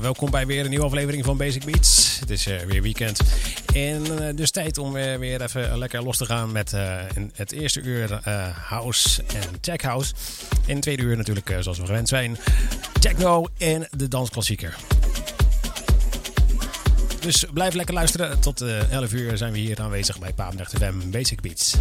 Welkom bij weer een nieuwe aflevering van Basic Beats. Het is uh, weer weekend. En uh, dus tijd om uh, weer even lekker los te gaan met het eerste uur house en tech house. In het tweede uur natuurlijk, zoals we gewend zijn, techno en de dansklassieker. Dus blijf lekker luisteren. Tot 11 uur zijn we hier aanwezig bij Papendrecht FM Basic Beats.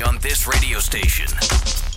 On this radio station.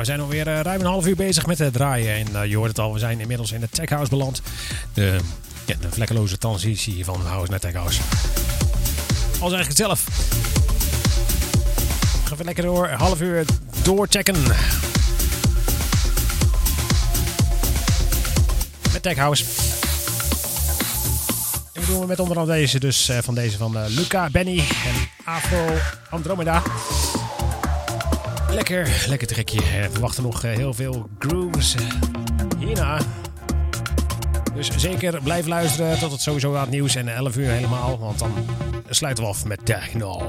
We zijn alweer uh, ruim een half uur bezig met het draaien. En uh, je hoort het al, we zijn inmiddels in de Tech House beland. De, de vlekkeloze transitie van house naar Tech House. Al zeg ik het zelf. Ga even lekker door, half uur doorchecken. Met Tech House. En we doen we met onder andere deze, dus uh, van deze van Luca, Benny en Afro Andromeda. Lekker, lekker trekje. We verwachten nog heel veel grooves hierna. Dus zeker blijf luisteren tot het sowieso aan nieuws en 11 uur helemaal. Want dan sluiten we af met Techno.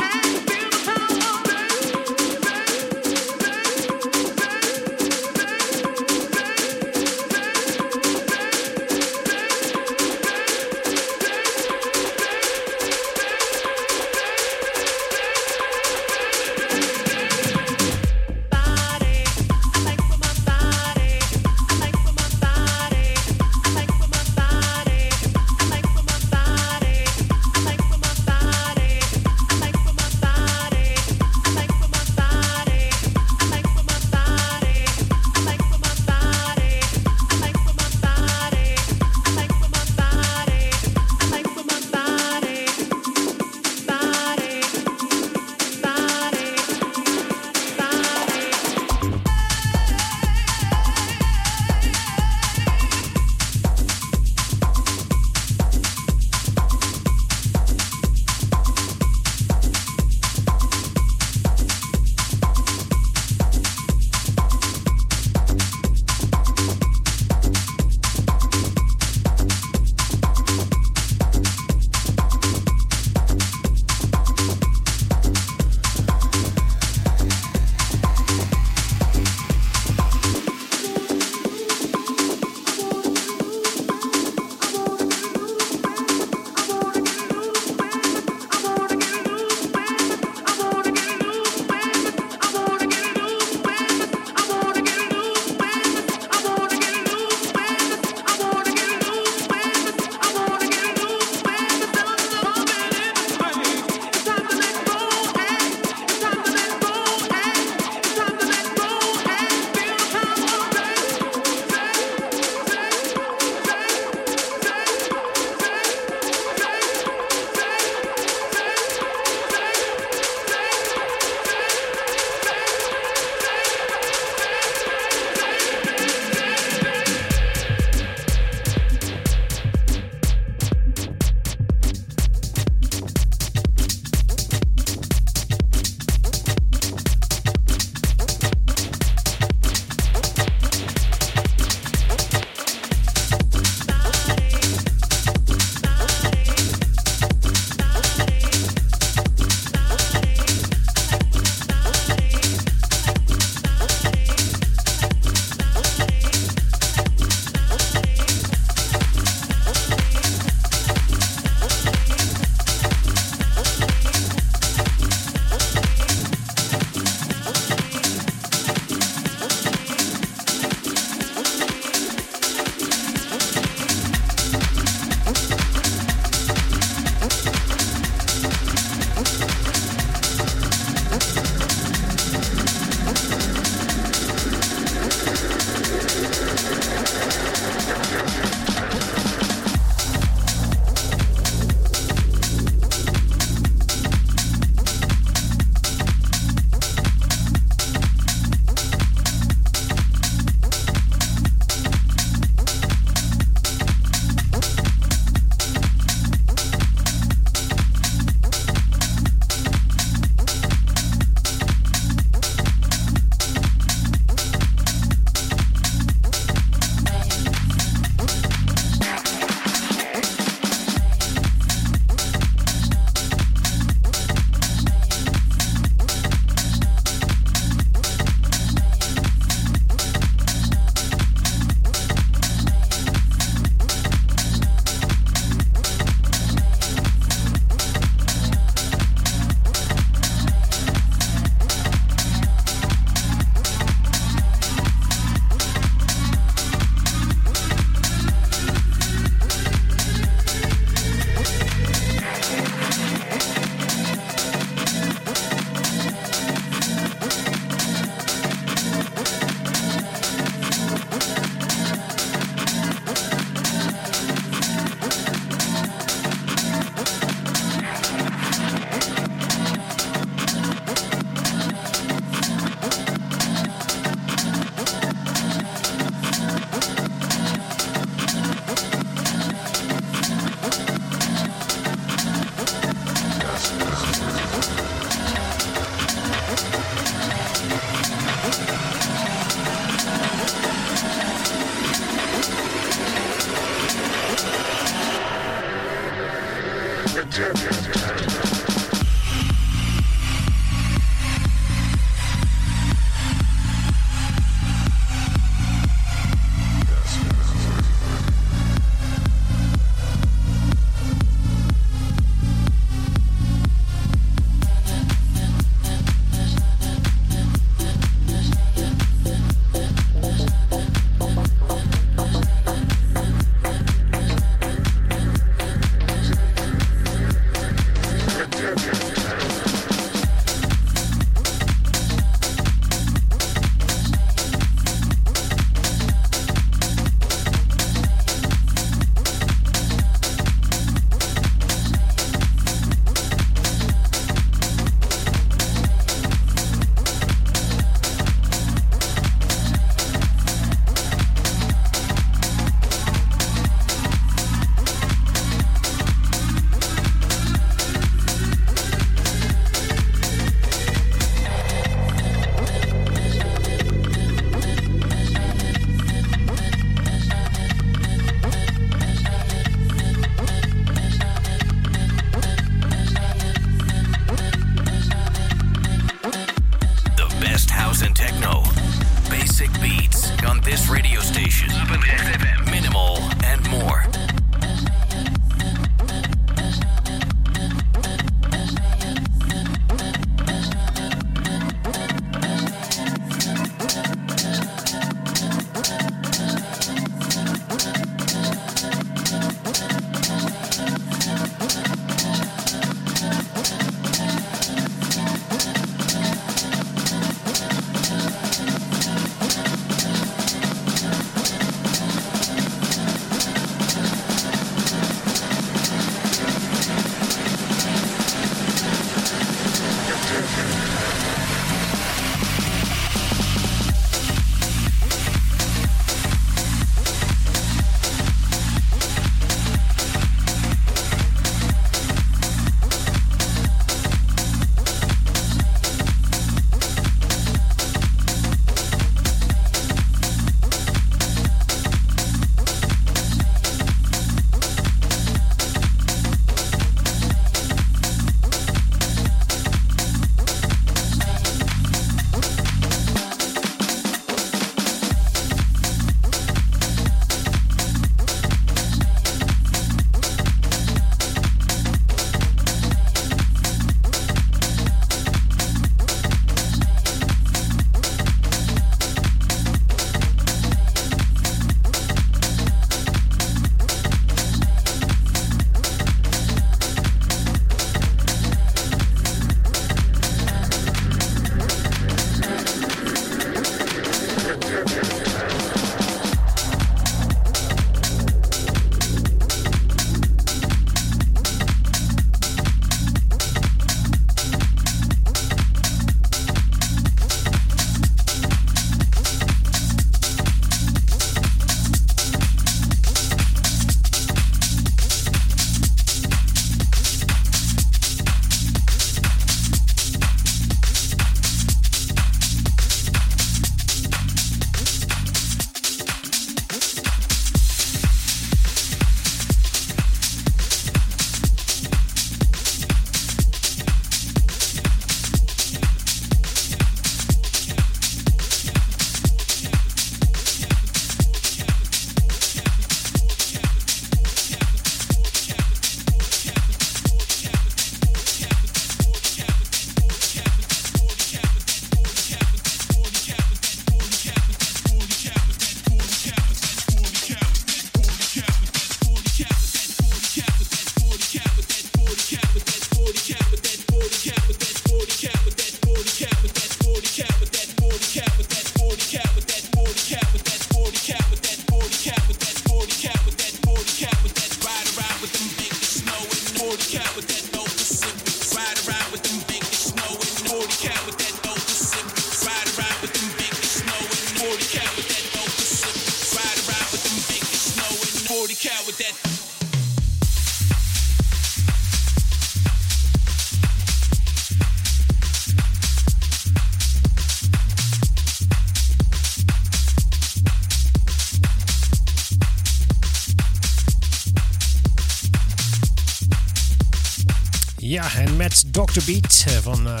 Dr. Beat eh, van uh,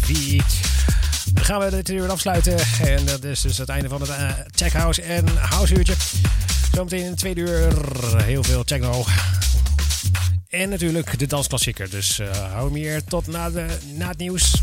V. Dan gaan we dit uur afsluiten. En dat is dus het einde van het uh, Tech House en House uurtje. Zometeen in de tweede uur heel veel techno. En natuurlijk de dansklassieker. Dus hou hem hier tot na, de, na het nieuws.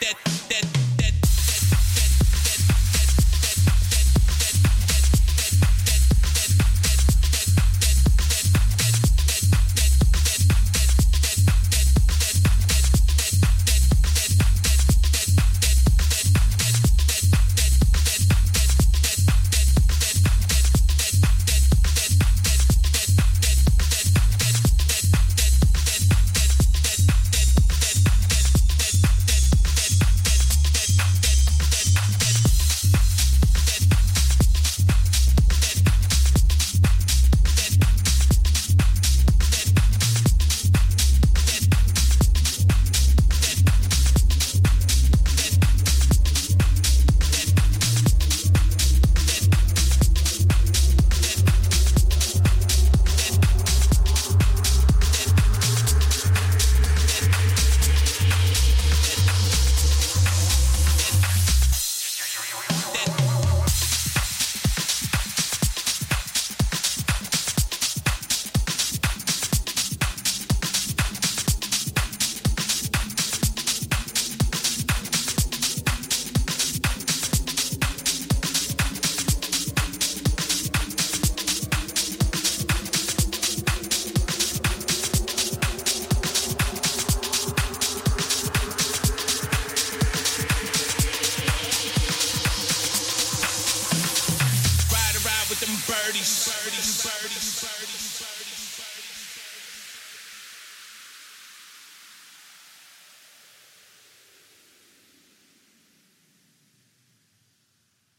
that that